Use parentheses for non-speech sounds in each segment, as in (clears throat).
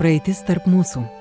Praeitis tarp mūsų.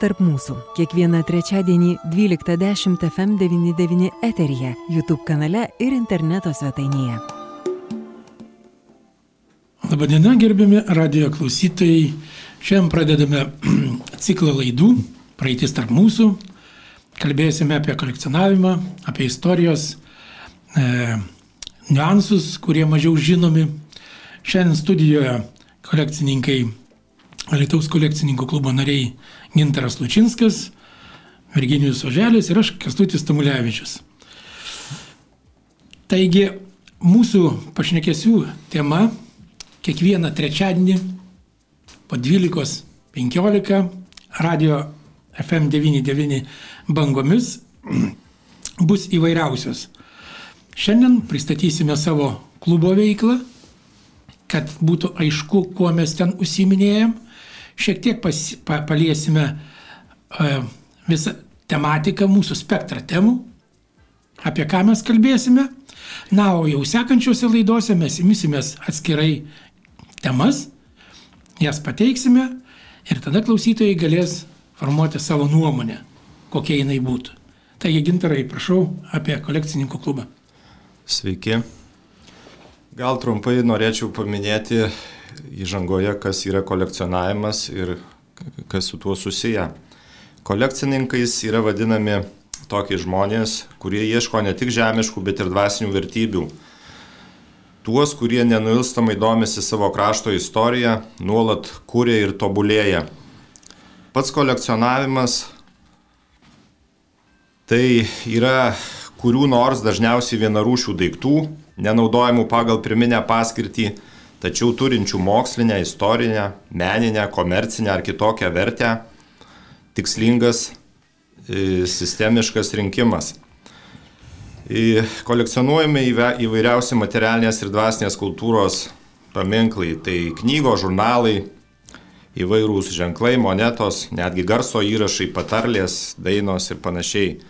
tarp mūsų. Kiekvieną trečiadienį 12.10 FM99 eteryje, YouTube kanale ir interneto svetainėje. Labadiena, gerbiami radio klausytojai. Šiandien pradedame (clears throat) ciklą laidų Praeitis tarp mūsų. Kalbėsime apie kolekcionavimą, apie istorijos e, niuansus, kurie mažiau žinomi. Šiandien studijoje kolekcininkai, Lietuvos kolekcininkų klubo nariai Gintaras Lučinskas, Virginijus Oželis ir aš Kestutis Tamulevičius. Taigi, mūsų pašnekėsių tema kiekvieną trečiadienį po 12.15 radio FM99 bangomis bus įvairiausios. Šiandien pristatysime savo klubo veiklą, kad būtų aišku, kuo mes ten užsiminėjom. Šiek tiek pas, pa, paliesime uh, visą tematiką, mūsų spektrą temų, apie ką mes kalbėsime. Na, o jau sekančiuose laidose mes imsimės atskirai temas, jas pateiksime ir tada klausytojai galės formuoti savo nuomonę, kokia jinai būtų. Taigi, gintarai, prašau apie kolekcininkų klubą. Sveiki. Gal trumpai norėčiau paminėti įžangoje, kas yra kolekcionavimas ir kas su tuo susiję. Kolekcininkais yra vadinami tokie žmonės, kurie ieško ne tik žemiškų, bet ir dvasinių vertybių. Tuos, kurie nenuilstamai domisi savo krašto istoriją, nuolat kūrė ir tobulėja. Pats kolekcionavimas tai yra kurių nors dažniausiai vienarūšių daiktų, nenaudojamų pagal priminę paskirtį, tačiau turinčių mokslinę, istorinę, meninę, komercinę ar kitokią vertę, tikslingas, e, sistemiškas rinkimas. E, kolekcionuojami įvairiausi materialinės ir dvasinės kultūros paminklai, tai knygos, žurnalai, įvairūs ženklai, monetos, netgi garso įrašai, patarlės, dainos ir panašiai.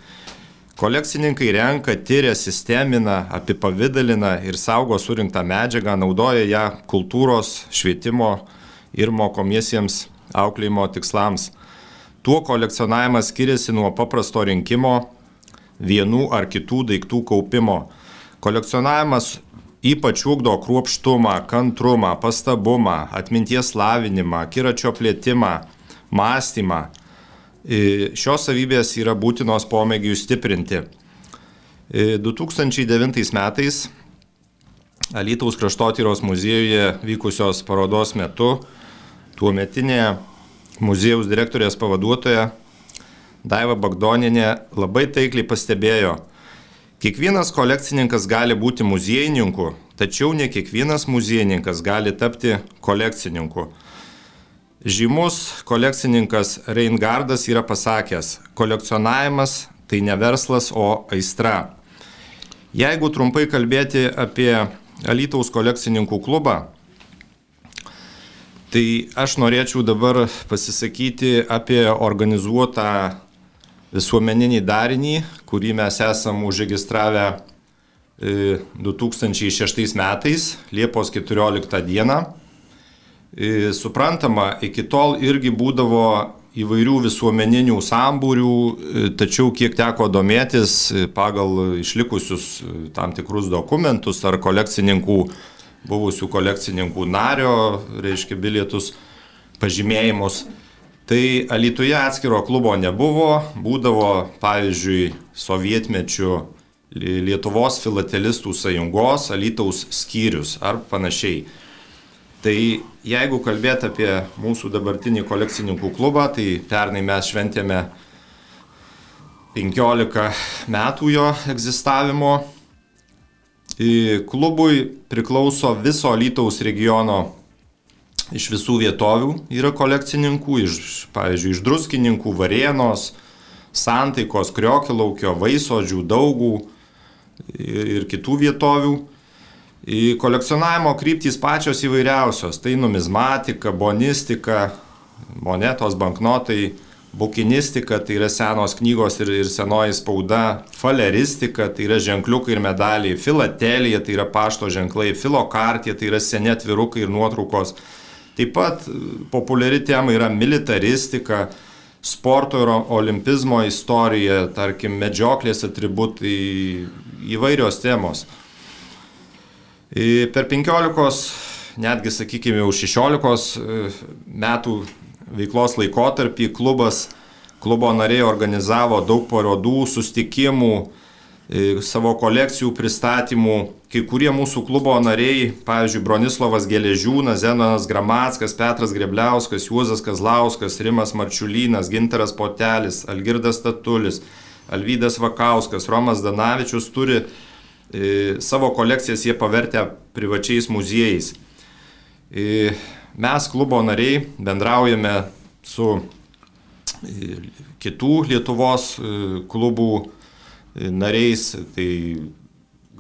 Kolekcininkai renka, tyria, sistemina, apipavydalina ir saugo surinktą medžiagą, naudoja ją kultūros, švietimo ir mokomiesiems auklėjimo tikslams. Tuo kolekcionavimas skiriasi nuo paprasto rinkimo, vienų ar kitų daiktų kaupimo. Kolekcionavimas ypač ūkdo kruopštumą, kantrumą, pastabumą, atminties lavinimą, kiračio plėtimą, mąstymą. Šios savybės yra būtinos pomėgiui stiprinti. 2009 metais Alytaus kraštotyros muziejuje vykusios parodos metu tuometinė muziejaus direktorės pavaduotoja Daiva Bagdoninė labai taikliai pastebėjo, kiekvienas kolekcininkas gali būti muziejininku, tačiau ne kiekvienas muziejininkas gali tapti kolekcininku. Žymus kolekcininkas Reingardas yra pasakęs, kolekcionavimas tai ne verslas, o aistra. Jeigu trumpai kalbėti apie Alytaus kolekcininkų klubą, Tai aš norėčiau dabar pasisakyti apie organizuotą visuomeninį darinį, kurį mes esam užregistravę 2006 e, metais, Liepos 14 dieną. E, suprantama, iki tol irgi būdavo įvairių visuomeninių sambūrių, e, tačiau kiek teko domėtis pagal išlikusius tam tikrus dokumentus ar kolekcininkų buvusių kolekcininkų nario, reiškia, bilietus, pažymėjimus. Tai Alituje atskiro klubo nebuvo, būdavo, pavyzdžiui, sovietmečių Lietuvos filatelistų sąjungos Alitaus skyrius ar panašiai. Tai jeigu kalbėt apie mūsų dabartinį kolekcininkų klubą, tai pernai mes šventėme 15 metų jo egzistavimo Klubui priklauso viso Lytaus regiono iš visų vietovių yra kolekcininkų, iš, pavyzdžiui, iš druskininkų, varienos, santaikos, kriokilaukio, vaisodžių, daugų ir, ir kitų vietovių. Į kolekcionavimo kryptys pačios įvairiausios - tai numizmatika, bonistika, monetos, banknotai, bukinistika, tai yra senos knygos ir, ir senoji spauda, faleristika, tai yra ženkliukai ir medaliai, filatelija, tai yra pašto ženklai, filokartija, tai yra seni atvirukai ir nuotraukos. Taip pat populiari tema yra militaristika, sporto ir olimpizmo istorija, tarkim, medžioklės atributai, įvairios temos. Per 15, netgi sakykime, jau 16 e, metų veiklos laikotarpį klubas, klubo nariai organizavo daug parodų, sustikimų, e, savo kolekcijų pristatymų. Kai kurie mūsų klubo nariai, pavyzdžiui, Bronislavas Geležiūnas, Zenonas Gramackas, Petras Grebliauskas, Juozas Kazlauskas, Rimas Marčiulynas, Ginteras Potelis, Algirdas Statulis, Alvydas Vakauskas, Romas Danavičius turi E, savo kolekcijas jie pavertę privačiais muziejais. E, mes klubo nariai bendraujame su e, kitų Lietuvos klubų nariais, tai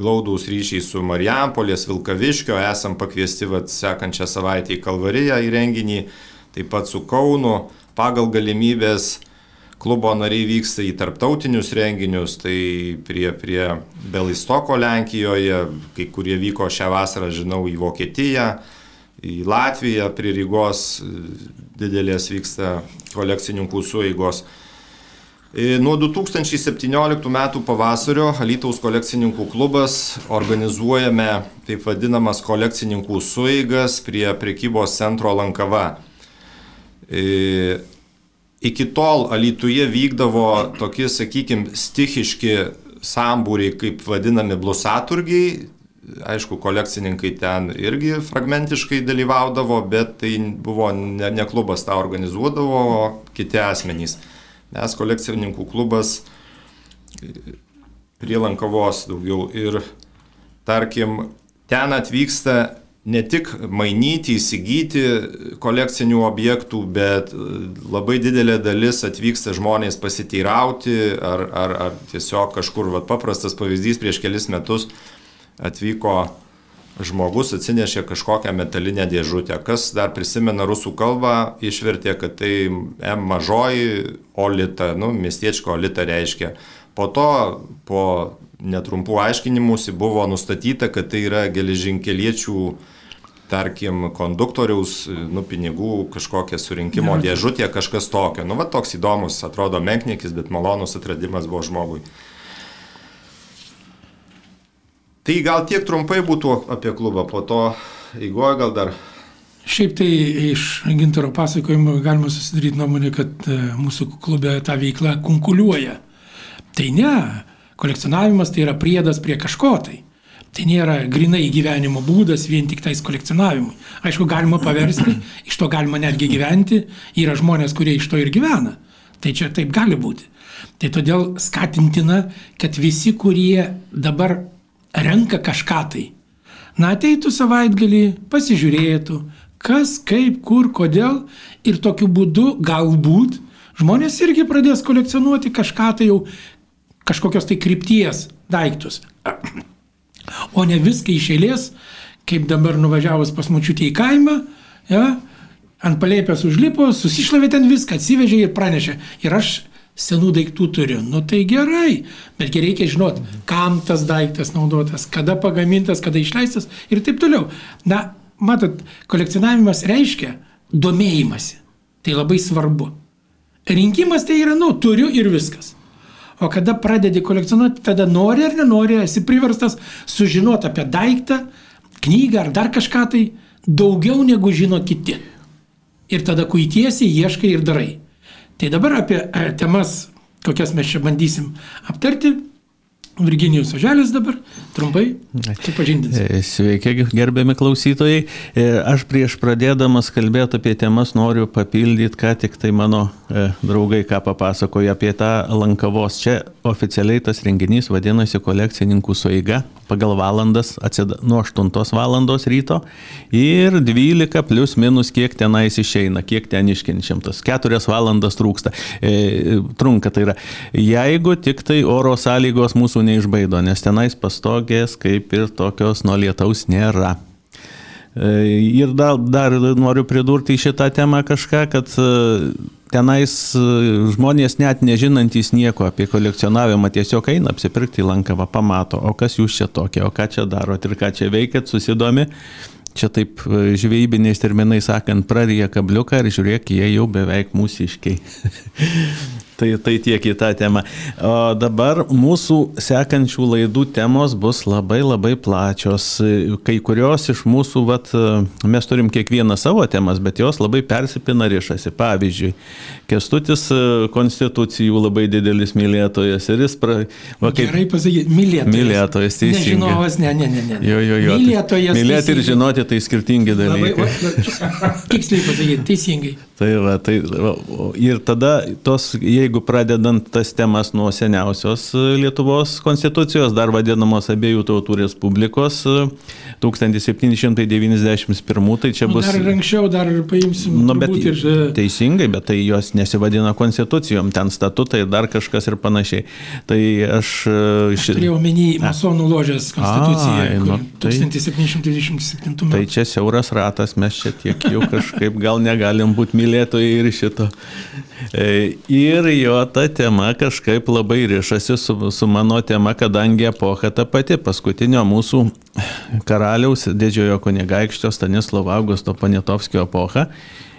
glaudus ryšiai su Marijampolės, Vilkaviškio, esam pakviesti vat, sekančią savaitę į Kalvariją į renginį, taip pat su Kaunu, pagal galimybės klubo nariai vyksta į tarptautinius renginius, tai prie, prie Belistoko Lenkijoje, kai kurie vyko šią vasarą, žinau, į Vokietiją, į Latviją, prie Rygos didelės vyksta kolekcininkų sueigos. E, nuo 2017 metų pavasario Alytaus kolekcininkų klubas organizuojame taip vadinamas kolekcininkų sueigas prie prekybos centro Lankava. E, Iki tol Alytuje vykdavo tokie, sakykime, stichiški sambūriai, kaip vadinami blusaturgiai. Aišku, kolekcininkai ten irgi fragmentiškai dalyvaudavo, bet tai buvo ne, ne klubas tą organizuodavo, o kiti asmenys. Mes kolekcininkų klubas prie Lankavos daugiau ir tarkim, ten atvyksta ne tik mainyti, įsigyti kolekcinių objektų, bet labai didelė dalis atvyksta žmonės pasiteirauti ar, ar, ar tiesiog kažkur, va, paprastas pavyzdys, prieš kelis metus atvyko žmogus atsinešė kažkokią metalinę dėžutę. Kas dar prisimena rusų kalbą, išvertė, kad tai M mažoji olita, nu, miestiečko olita reiškia. Po to, po netrumpų aiškinimusi buvo nustatyta, kad tai yra geležinkeliečių tarkim, konduktoriaus, nu, pinigų kažkokia surinkimo ja, dėžutė, kažkas tokio. Nu, va toks įdomus, atrodo menknikis, bet malonus atradimas buvo žmogui. Tai gal tiek trumpai būtų apie klubą, po to įgoja gal dar. Šiaip tai iš gintaro pasakojimo galima susidaryti nuomonę, kad e, mūsų klube ta veikla konkuliuoja. Tai ne, kolekcionavimas tai yra priedas prie kažko tai. Tai nėra grinai gyvenimo būdas vien tik tais kolekcionavimui. Aišku, galima paversti, iš to galima netgi gyventi, yra žmonės, kurie iš to ir gyvena. Tai čia taip gali būti. Tai todėl skatintina, kad visi, kurie dabar renka kažką tai, na ateitų savaitgalį, pasižiūrėtų, kas, kaip, kur, kodėl ir tokiu būdu galbūt žmonės irgi pradės kolekcionuoti kažką tai jau kažkokios tai krypties daiktus o ne viską iš eilės, kaip dabar nuvažiavus pas mačiutį į kaimą, ja, ant palėpės užlipo, susišlavė ten viską, atsivežė ir pranešė. Ir aš senų daiktų turiu. Nu tai gerai, betgi reikia žinot, kam tas daiktas naudotas, kada pagamintas, kada išleistas ir taip toliau. Na, matot, kolekcionavimas reiškia domėjimąsi. Tai labai svarbu. Rinkimas tai yra, nu, turiu ir viskas. O kada pradedi kolekcionuoti, tada nori ar nenori, esi priverstas sužinoti apie daiktą, knygą ar dar kažką tai daugiau negu žino kiti. Ir tada kuitiesi, ieškai ir darai. Tai dabar apie e, temas, kokias mes čia bandysim aptarti, Virginijus Oželis dabar, trumpai, supažindins. E, sveiki, gerbiami klausytojai. E, aš prieš pradėdamas kalbėti apie temas noriu papildyti, ką tik tai mano e, draugai ką papasakoja apie tą lankavos. Čia oficialiai tas renginys vadinasi kolekcininkų suiga pagal valandas, atsida, nuo 8 valandos ryto ir 12 plus minus kiek tenais išeina, kiek ten iškenčiamtas. 4 valandas trūksta. E, trunka tai yra. Jeigu tik tai oro sąlygos mūsų neišbaido, nes tenais pastogės kaip ir tokios nuo lietaus nėra. E, ir dar, dar noriu pridurti į šitą temą kažką, kad e, tenais e, žmonės net nežinantys nieko apie kolekcionavimą tiesiog eina apsipirkti lankavą, pamato, o kas jūs čia tokie, o ką čia darot ir ką čia veikiat, susidomi. Čia taip žvejybiniais terminais sakant, praryja kabliuką ir žiūrėk, jie jau beveik mūsiškiai. (laughs) Tai, tai tiek į tą temą. O dabar mūsų sekančių laidų temos bus labai labai plačios. Kai kurios iš mūsų, vat, mes turim kiekvieną savo temas, bet jos labai persipina ryšasi. Pavyzdžiui, Kestutis konstitucijų labai didelis mylėtojas ir jis... Pra, va, kaip, Gerai pasakyti, mylėtojas. Mylėtojas, teisingai. Nežinovas, ne, ne, ne. ne. Jo, jo, jo. Mylėtojas. Mylėti ir žinoti tai skirtingi dalykai. Tiksliai pasakyti, teisingai. Tai va, tai, va, ir tada tos, jeigu pradedant tas temas nuo seniausios Lietuvos konstitucijos, dar vadinamos abiejų tautų respublikos 1791, tai čia nu, bus... Dar anksčiau, dar paimsim. Nu, bet, ir, teisingai, bet tai jos nesivadina konstitucijom, ten statutai, dar kažkas ir panašiai. Tai aš... Aš turėjau omeny masonų ložės konstituciją. A, nu, tai, 1727 metų. Tai čia siauras ratas, mes čia tiek jau kažkaip gal negalim būti mylėtojai ir šito. E, ir jo ta tema kažkaip labai ryšasi su, su mano tema, kadangi epocha ta pati, paskutinio mūsų karaliaus didžiojo kunigaikštio Stanislovo Augusto Panietovskio epocha.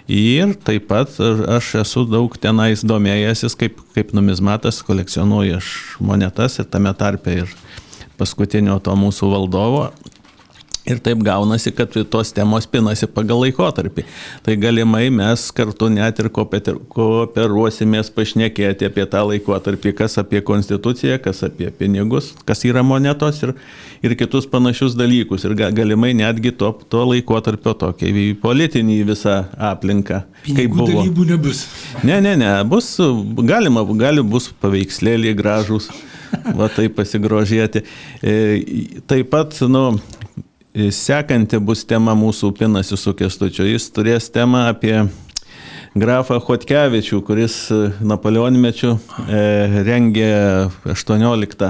Ir taip pat aš esu daug tenais domėjęsis, kaip, kaip numizmatas, kolekcionuoju aš monetas ir tame tarpe ir paskutinio to mūsų valdovo Ir taip gaunasi, kad tos temos pinasi pagal laikotarpį. Tai galimai mes kartu net ir kooperuosimės pašnekėti apie tą laikotarpį, kas apie konstituciją, kas apie pinigus, kas yra monetos ir, ir kitus panašius dalykus. Ir galimai netgi to, to laikotarpio tokį politinį visą aplinką. Kaip buvo. Dalybų nebus. Ne, ne, ne, bus, galima, gali bus paveikslėlį gražus. Va taip pasigrožėti. E, taip pat, nu, Sekanti bus tema mūsų pinasi su Kestučiu. Jis turės temą apie grafą Hotkevičių, kuris e, Napoleonmečių e, rengė 18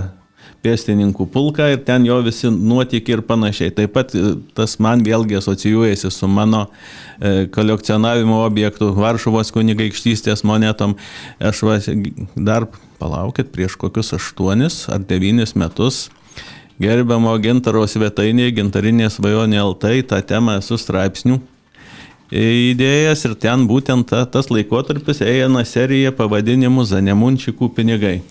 pėstininkų pulką ir ten jo visi nuotykiai ir panašiai. Taip pat e, tas man vėlgi asocijuojasi su mano e, kolekcionavimo objektu Varšuvos kunigaikštystės monetom. Aš va, dar palaukit prieš kokius aštuonis ar devynis metus gerbiamo gintaro svetainėje gintarinė svajonė LT tą temą esu straipsnių įdėjęs ir ten būtent ta, tas laikotarpis eina serija pavadinimu Zanemunčikų pinigai.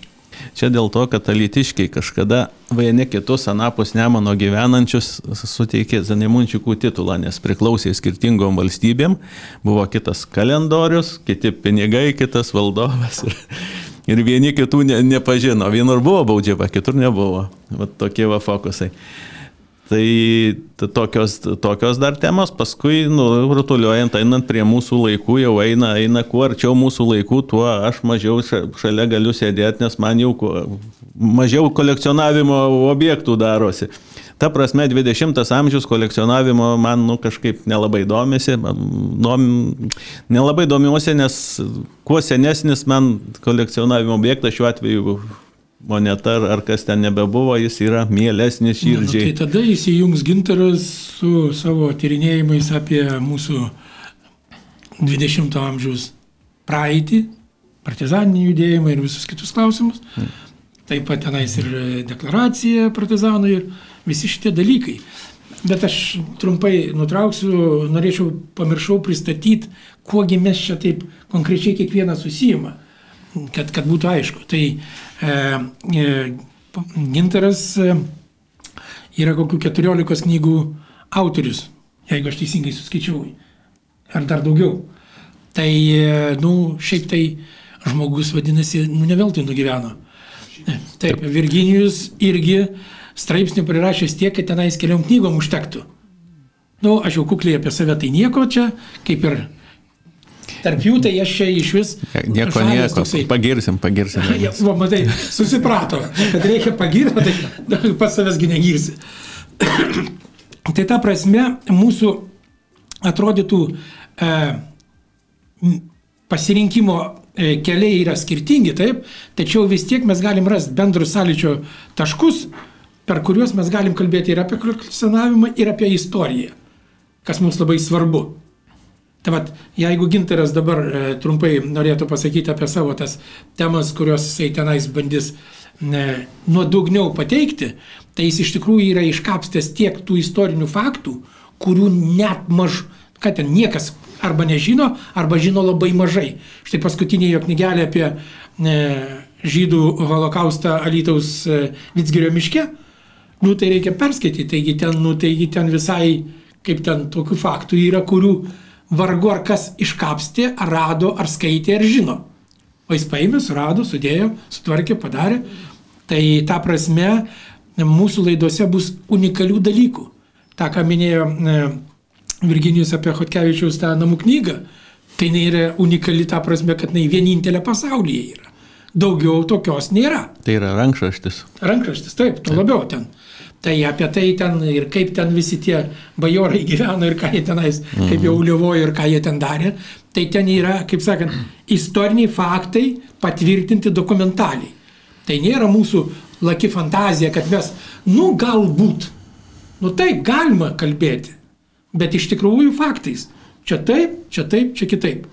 Čia dėl to, kad alitiškiai kažkada vieni kitus anapus Nemono gyvenančius suteikė Zanemunčikų titulą, nes priklausė skirtingom valstybėm, buvo kitas kalendorius, kiti pinigai, kitas valdovas. Ir, ir vieni kitų ne, nepažino. Vienur buvo baudžiava, kitur nebuvo. Vat tokie va fokusai. Tai tokios, tokios dar temos, paskui, nu, rutuliuojant, einant prie mūsų laikų, jau eina, eina kuo arčiau mūsų laikų, tuo aš mažiau šalia galiu sėdėti, nes man jau mažiau kolekcionavimo objektų darosi. Ta prasme, 20 amžius kolekcionavimo man nu, kažkaip nelabai domisi, dom, nelabai domiuosi, nes kuo senesnis man kolekcionavimo objektas šiuo atveju moneta ar, ar kas ten nebebuvo, jis yra mielesnis širdžiai. Na, nu, tai tada įsijungs gintaras su savo tyrinėjimais apie mūsų 20 amžiaus praeitį, partizaninį judėjimą ir visus kitus klausimus. Hmm. Taip pat tenais ir deklaracija partizanų ir visi šitie dalykai. Bet aš trumpai nutrauksiu, norėčiau, pamiršau pristatyti, kuogi mes čia taip konkrečiai kiekvienas susijima, kad, kad būtų aišku. Tai e, e, Ginteras e, yra kokių 14 knygų autorius, jeigu aš teisingai suskaičiau, ar dar daugiau. Tai, e, nu, šiaip tai žmogus vadinasi, nu, ne veltui nugyveno. Taip, Virginijus irgi straipsnių prirašęs tiek, kad tenais keliom knygom užtektų. Na, nu, aš jau kukliai apie save tai nieko čia, kaip ir tarp jų, tai aš čia iš vis. Nieko, nieko, toksai. pagirsim, pagirsim. (laughs) Ja, va, matai, susiprato, kad reikia pagirti, tai pats savęsgi negirsi. (coughs) tai ta prasme, mūsų atrodytų e, pasirinkimo keliai yra skirtingi, taip, tačiau vis tiek mes galim rasti bendrus sąlyčio taškus, per kuriuos mes galim kalbėti ir apie kolekcionavimą, ir apie istoriją, kas mums labai svarbu. Tai vad, jeigu Ginteras dabar e, trumpai norėtų pasakyti apie savo tas temas, kurios jisai tenais bandys e, nuodugniau pateikti, tai jis iš tikrųjų yra iškapstęs tiek tų istorinių faktų, kurių net maž, kad ten niekas arba nežino, arba žino labai mažai. Štai paskutinė jo knygelė apie e, žydų holokaustą Alytaus e, Vitsgirio miške, nu tai reikia perskaityti, taigi ten, nu, taigi ten visai, kaip ten tokių faktų yra, kurių vargu ar kas iškapstė, ar rado, ar skaitė, ar žino. O jis paėmė, surado, sudėjo, sutvarkė, padarė. Tai ta prasme mūsų laidose bus unikalių dalykų. Ta, ką minėjo e, Virginijus apie Hotkevičiaus tą namų knygą, tai jinai yra unikali tą prasme, kad jinai vienintelė pasaulyje yra. Daugiau tokios nėra. Tai yra rankraštis. Rankraštis, taip, tuo labiau ten. Tai apie tai ten ir kaip ten visi tie bajorai (laughs) gyveno ir ką jie tenais, mhm. kaip jau liuvojo ir ką jie ten darė. Tai ten yra, kaip sakant, istoriniai faktai patvirtinti dokumentaliai. Tai nėra mūsų laki fantazija, kad mes, nu galbūt, nu taip, galima kalbėti bet iš tikrųjų faktais. Čia taip, čia taip, čia kitaip.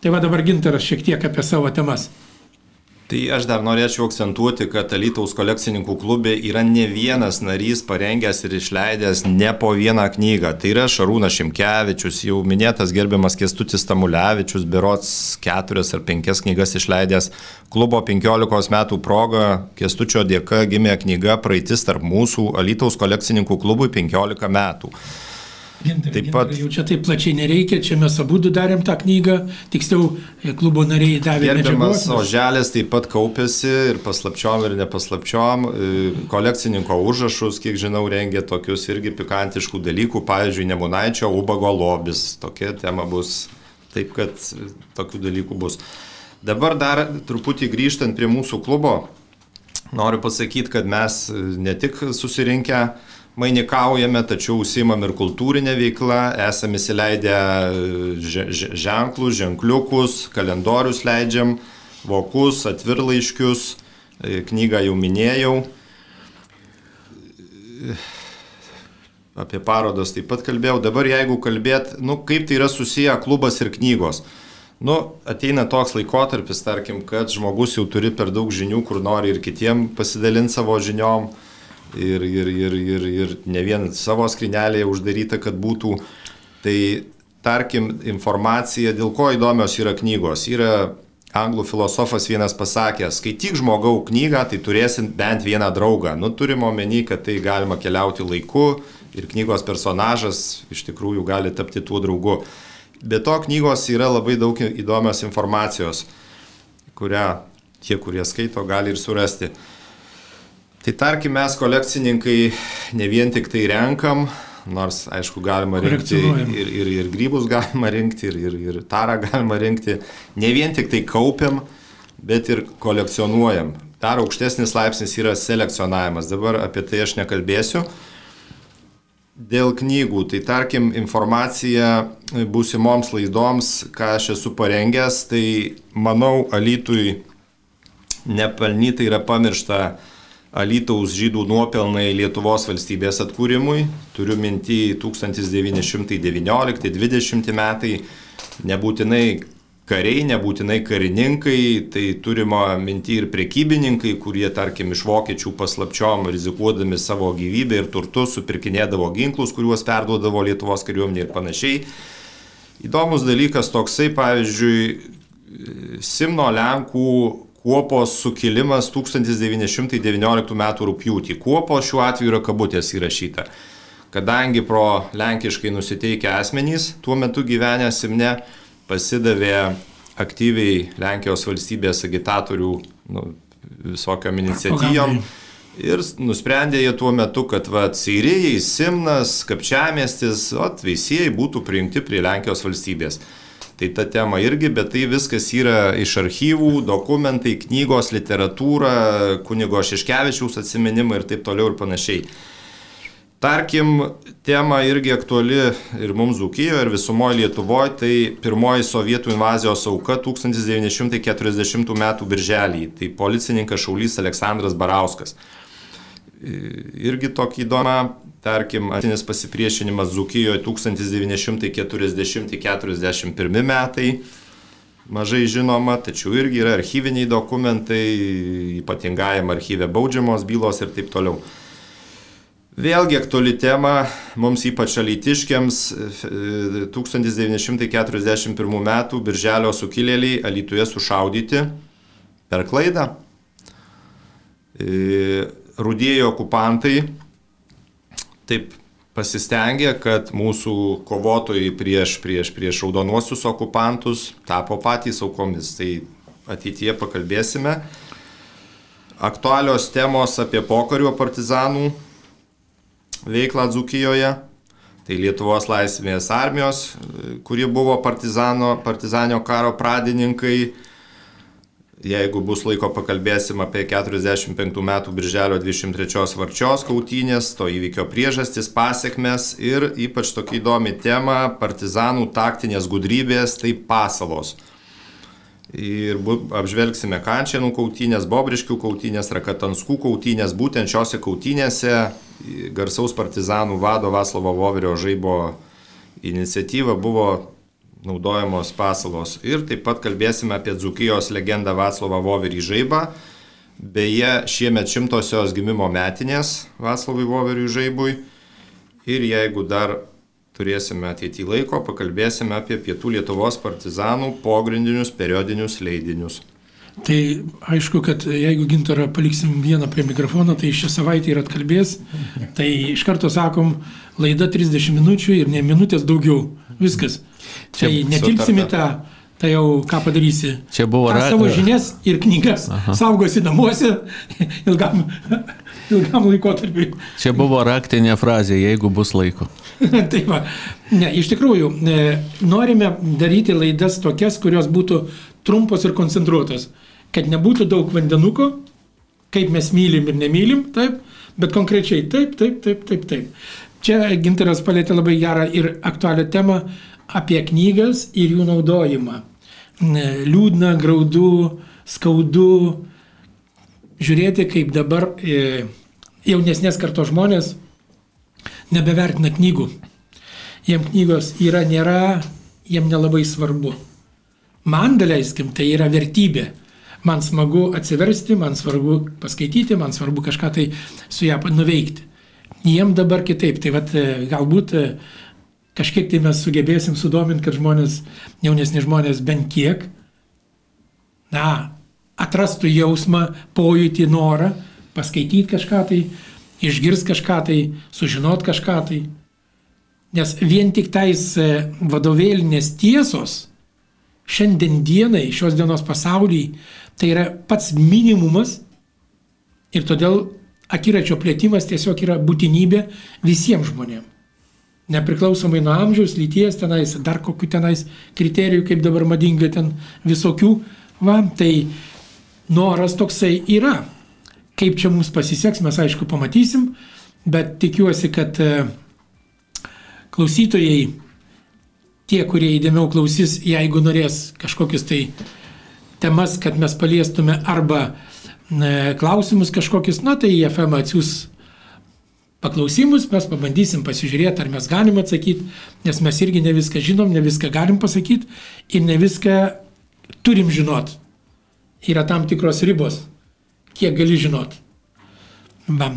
Tai va dabar gintaras šiek tiek apie savo temas. Tai aš dar norėčiau akcentuoti, kad Alytaus kolekcininkų klube yra ne vienas narys parengęs ir išleidęs ne po vieną knygą. Tai yra Šarūnas Šimkevičius, jau minėtas gerbiamas Kestutis Tamulevičius, berots keturias ar penkias knygas išleidęs. Klubo 15 metų proga Kestučio dėka gimė knyga Praeitis tarp mūsų Alytaus kolekcininkų klubui 15 metų. Gintar, taip pat. Jau čia taip plačiai nereikia, čia mes abu darėm tą knygą, tiksliau e, klubo nariai davė. Gerbiamas Oželės taip pat kaupėsi ir paslapčiom ir nepaslapčiom, e, kolekcininko užrašus, kiek žinau, rengė tokius irgi pikantiškų dalykų, pavyzdžiui, Nebunaičio ubago lobis, tokia tema bus, taip kad e, tokių dalykų bus. Dabar dar truputį grįžtant prie mūsų klubo, noriu pasakyti, kad mes ne tik susirinkę mainikaujame, tačiau užsimam ir kultūrinę veiklą, esame įsileidę e, ženklus, ženkliukus, kalendorius leidžiam, vokus, atvirlaiškius, e, knygą jau minėjau. Apie parodas taip pat kalbėjau. Dabar jeigu kalbėt, nu, kaip tai yra susiję klubas ir knygos. Nu, ateina toks laikotarpis, tarkim, kad žmogus jau turi per daug žinių, kur nori ir kitiem pasidalinti savo žiniom. Uh, ir, ir, ir, ir, ir ne vien savo skrinelėje uždaryta, kad būtų. Tai tarkim, informacija, dėl ko įdomios yra knygos. Yra anglų filosofas vienas pasakęs, skaityk žmogau knygą, tai turėsit bent vieną draugą. Nu, turim omeny, kad tai galima keliauti laiku ir knygos personažas iš tikrųjų gali tapti tuo draugu. Be to knygos yra labai daug įdomios informacijos, kurią tie, kurie skaito, gali ir surasti. Tai tarkim, mes kolekcininkai ne vien tik tai renkam, nors aišku galima rinkti ir, ir, ir grybus galima rinkti, ir, ir, ir tarą galima rinkti, ne vien tik tai kaupiam, bet ir kolekcionuojam. Dar aukštesnis laipsnis yra selekcionavimas, dabar apie tai aš nekalbėsiu. Dėl knygų, tai tarkim informacija būsimoms laidoms, ką aš esu parengęs, tai manau, Alitui nepelnytai yra pamiršta Alytaus žydų nuopelnai Lietuvos valstybės atkūrimui, turiu minti 1919-20 metai, nebūtinai kariai, nebūtinai karininkai, tai turima minti ir prekybininkai, kurie, tarkim, iš vokiečių paslapčiom rizikuodami savo gyvybę ir turtus supirkinėdavo ginklus, kuriuos perduodavo Lietuvos kariuomenė ir panašiai. Įdomus dalykas toksai, pavyzdžiui, Simno Lenkų Kuopos sukilimas 1919 m. rūpjūtį. Kuopos šiuo atveju yra kabutės įrašyta. Kadangi pro lenkiškai nusiteikę asmenys tuo metu gyvenę Simne pasidavė aktyviai Lenkijos valstybės agitatorių, nu, visokiam iniciatyvom. Ir nusprendė jie tuo metu, kad va, Seirijai, Simnas, Kapčiamestis, veisėjai būtų prijungti prie Lenkijos valstybės. Tai ta tema irgi, bet tai viskas yra iš archyvų, dokumentai, knygos, literatūra, kunigo Šeškevičiaus atsiminimai ir taip toliau ir panašiai. Tarkim, tema irgi aktuali ir mums Zukijoje, ir visumoje Lietuvoje, tai pirmoji sovietų invazijos auka 1940 m. birželį, tai policininkas Šaulys Aleksandras Barauskas. Irgi tokį įdomą, tarkim, atinis pasipriešinimas Zukijoje 1940-41 metai, mažai žinoma, tačiau irgi yra archyviniai dokumentai, ypatingajam archyve baudžiamos bylos ir taip toliau. Vėlgi aktuali tema mums ypač alytiškiams 1941 m. birželio sukilėliai Alytuje sušaudyti per klaidą. Rudieji okupantai taip pasistengė, kad mūsų kovotojai prieš, prieš, prieš raudonuosius okupantus tapo patys aukomis. Tai ateityje pakalbėsime. Aktualios temos apie pokario partizanų veiklą Dzukijoje. Tai Lietuvos laisvės armijos, kuri buvo partizano, partizanio karo pradininkai. Jeigu bus laiko, pakalbėsim apie 45 metų birželio 23 varčios kautynės, to įvykio priežastis, pasiekmes ir ypač tokia įdomi tema - partizanų taktinės gudrybės, tai pasalos. Ir apžvelgsime Kančianų kautynės, Bobriškių kautynės, Rakatanskų kautynės. Būtent šiose kautynėse garsaus partizanų vado Vaslovo Voverio žaibo iniciatyva buvo naudojamos pasalos. Ir taip pat kalbėsime apie Dzukijos legendą Vaslovą Voverį žaibą. Beje, šiemet šimtosios gimimo metinės Vaslovui Voveriui žaibui. Ir jeigu dar turėsime ateityje laiko, pakalbėsime apie Pietų Lietuvos partizanų pogrindinius periodinius leidinius. Tai aišku, kad jeigu gintarą paliksim vieną prie mikrofono, tai šią savaitę ir atkalbės. (laughs) Tai iš karto sakom, laida 30 minučių ir ne minutės daugiau. Viskas. Čia tai netilpsime tą, tai jau ką padarysi. Čia buvo ra... savo žinias ir knygas Aha. saugosi namuose (laughs) ilgam, ilgam laikotarpiui. Čia buvo raktinė frazė, jeigu bus laiko. (laughs) tai va, ne, iš tikrųjų, e, norime daryti laidas tokias, kurios būtų trumpos ir koncentruotos, kad nebūtų daug vandenuko, kaip mes mylim ir nemylim, taip, bet konkrečiai taip, taip, taip, taip, taip. Čia Ginteras palėtė labai gerą ir aktualią temą apie knygas ir jų naudojimą. Liūdna, graudu, skaudu žiūrėti, kaip dabar e, jaunesnės kartos žmonės nebevertina knygų. Jiem knygos yra, nėra, jiem nelabai svarbu. Man, daleiskim, tai yra vertybė. Man smagu atsiversti, man svarbu paskaityti, man svarbu kažką tai su ją nuveikti. Jiem dabar kitaip. Tai vat, e, galbūt e, kažkiek tai mes sugebėsim sudominti, kad žmonės, jaunesni žmonės bent kiek, na, atrastų jausmą, pojūtį, norą paskaityti kažką tai, išgirs kažką tai, sužinot kažką tai. Nes vien tik tais e, vadovėlinės tiesos šiandien dienai, šios dienos pasaulyje, tai yra pats minimumas ir todėl akiračio plėtimas tiesiog yra būtinybė visiems žmonėms. Nepriklausomai nuo amžiaus, lyties tenais, dar kokių tenais kriterijų, kaip dabar madinga ten visokių, va, tai noras toksai yra. Kaip čia mums pasiseks, mes aišku pamatysim, bet tikiuosi, kad e, klausytojai, tie, kurie įdėmiau klausys, jeigu norės kažkokius tai temas, kad mes paliestume arba e, klausimus kažkokius, na tai FM atsiūs paklausimus, mes pabandysim pasižiūrėti, ar mes galim atsakyti, nes mes irgi ne viską žinom, ne viską galim pasakyti ir ne viską turim žinot. Yra tam tikros ribos kiek gali žinot. Va.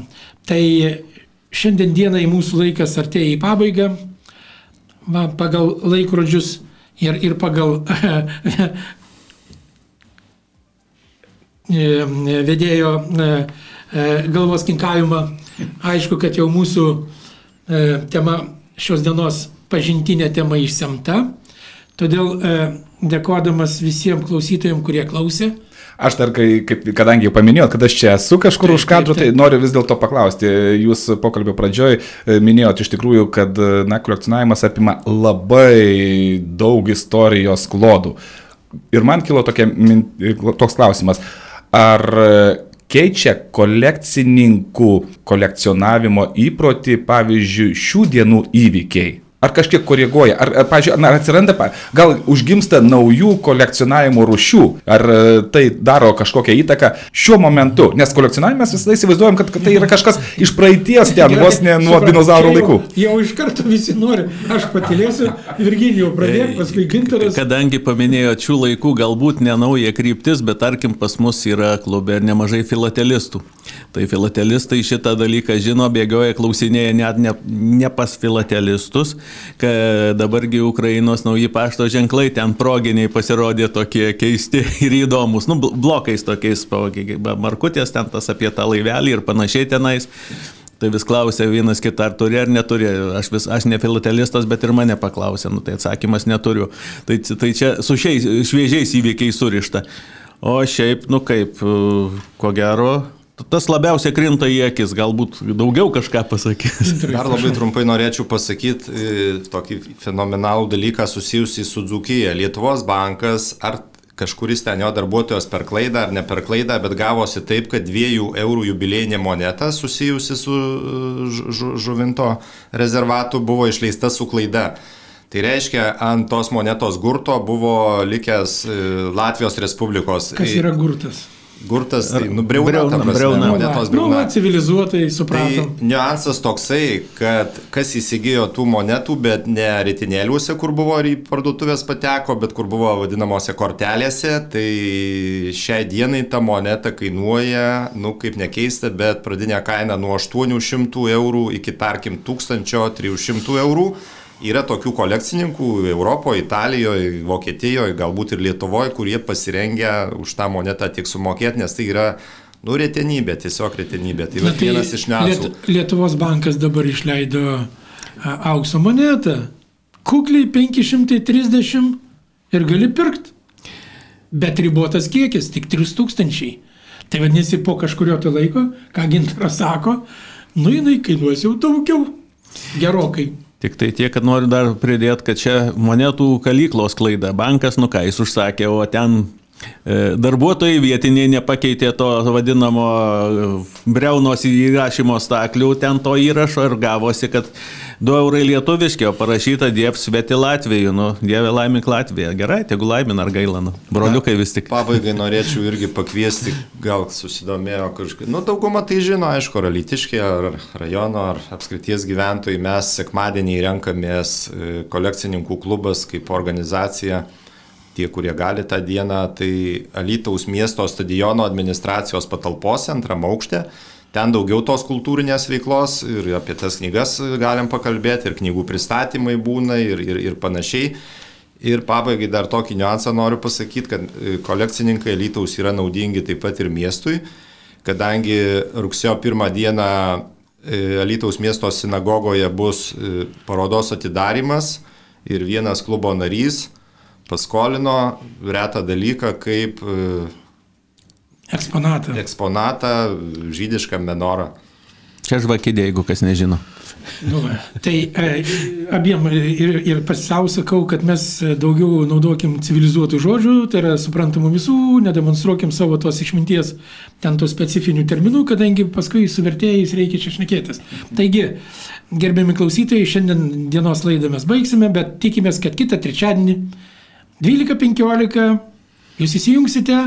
Tai šiandien dienai mūsų laikas artėja į pabaigą. Va, pagal laikrodžius ir, ir pagal (laughs) vedėjo e, e, galvos kinkavimą. Aišku, kad jau mūsų e, tema šios dienos pažintinė tema išsemta. Todėl dėkodamas visiems klausytojams, kurie klausė, Aš dar, kai, kaip, kadangi jau paminėjot, kad aš čia esu kažkur taip, už kadro, tai noriu vis dėlto paklausti. Jūs pokalbio pradžioj e, minėjot iš tikrųjų, kad na, kolekcionavimas apima labai daug istorijos klodų. Ir man kilo tokia, toks klausimas. Ar keičia kolekcininkų kolekcionavimo įprotį, pavyzdžiui, šių dienų įvykiai? Ar kažkiek koreguoja, ar, ar, pažiūrėjau, ar atsiranda, gal užgimsta naujų kolekcionavimo rušių, ar e, tai daro kažkokią įtaką šiuo momentu, nes kolekcionavimas visada įsivaizduojam, kad, kad tai yra kažkas iš praeities ten, vos ne nuo dinozaurų laikų. Jau, jau iš karto visi nori, aš patilėsiu, Virginijų pradėk, paskui gintaras. Kadangi paminėjo šių laikų, galbūt ne nauja kryptis, bet tarkim pas mus yra klube nemažai filatelistų. Tai filatelistai šitą dalyką žino, bėgioja, klausinėja net ne, ne pas filatelistus, dabargi Ukrainos nauji pašto ženklai ten proginiai pasirodė tokie keisti (laughs) ir įdomus, nu, blokais tokiais, markutės ten tas apie tą laivelį ir panašiai tenais. Tai vis klausė vienas kitą, ar turi ar neturi. Aš, vis, aš ne filatelistas, bet ir mane paklausė, nu, tai atsakymas neturiu. Tai, tai čia su šiais šviežiais įvykiais surišta. O šiaip, nu kaip, ko gero, tas labiausiai krinta į akis, galbūt daugiau kažką pasakys. (laughs) Dar labai trumpai norėčiau pasakyti e, tokį fenomenalų dalyką susijusį su Dzukija. Lietuvos bankas ar kažkuris ten jo darbuotojas per klaidą ar ne per klaidą, bet gavosi taip, kad dviejų eurų jubilėjinė moneta susijusi su žu, žuvinto rezervatu buvo išleista su klaida. Tai reiškia, ant tos monetos gurto buvo likęs e, Latvijos Respublikos. Kas yra gurtas? Gurtas, tai nubriauna, breuna, prasme, breuna. monetos breuna. Nu, civilizuotai supratom. Tai niuansas toksai, kad kas įsigijo tų monetų, bet ne ritinėliuose, kur buvo į parduotuvės pateko, bet kur buvo vadinamosiose kortelėse, tai šiai dienai ta moneta kainuoja, nu kaip nekeista, bet pradinė kaina nuo 800 eurų iki tarkim 1300 eurų. Yra tokių kolekcininkų Europoje, Italijoje, Vokietijoje, galbūt ir Lietuvoje, kurie pasirengia už tą monetą tik sumokėti, nes tai yra Nu, retenybė, tiesiog retenybė. Tai, Na, tai vienas iš niuansų. Liet, Lietuvos bankas dabar išleido aukso monetą. Kukliai 530 ir gali pirkti. Bet ribotas kiekis, tik 3000. Tai vadinasi, po kažkurio tai laiko, ką gintaras sako, nu jinai kainuos jau daugiau. Gerokai. Tik tai tiek, kad noriu dar pridėti, kad čia monetų kalyklos klaida. Bankas, nu ką, jis užsakė, o ten Darbuotojai vietiniai nepakeitė to vadinamo e, breunos įrašymo staklių, ten to įrašo ir gavosi, kad 2 eurai lietuviški, o parašyta Diev sveti Latvijų, nu, Dieve laimink Latviją. Gerai, tegu laimin ar gailanu. Broliukai vis tik. Pabaigai norėčiau irgi pakviesti, gal susidomėjo kažkaip. Nu, dauguma tai žino, aišku, ar Lytiškė, ar rajono, ar apskrities gyventojai. Mes sekmadienį renkamės e, kolekcininkų klubas kaip organizacija tie, kurie gali tą dieną, tai Alytaus miesto stadiono administracijos patalpose antram aukšte. Ten daugiau tos kultūrinės veiklos ir apie tas knygas galim pakalbėti, ir knygų pristatymai būna ir, ir, ir panašiai. Ir pabaigai dar tokį niuansą noriu pasakyti, kad e, kolekcininkai Lytaus yra naudingi taip pat ir miestui, kadangi rugsėjo pirmą dieną e, Lytaus miesto sinagogoje bus e, parodos atidarimas ir vienas klubo narys paskolino retą dalyką kaip Eksponatą. Eksponatą, žydišką menorą. Čia žvakidė, jeigu kas nežino. Nu, tai e, abiem ir, ir pasisau sakau, kad mes daugiau naudokim civilizuotų žodžių, tai yra suprantamų visų, nedemonstruokim savo tos išminties, ten tos specifinių terminų, kadangi paskui su vertėjais reikia čia šnekėtis. Taigi, gerbiami klausytojai, šiandien dienos laidą mes baigsime, bet tikimės, kad kitą trečiadienį 12.15 jūs įsijungsite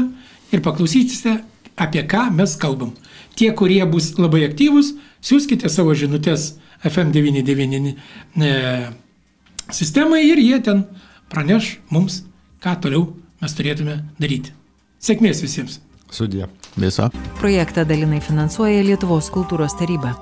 ir paklausysite, apie ką mes kalbam. Tie, kurie bus labai aktyvūs, siūskite savo žinutės FM99 e, sistemai ir jie ten praneš mums, ką toliau mes turėtume daryti. Sėkmės visiems. Sudė. Viso. Projektą dalinai finansuoja Lietuvos kultūros taryba.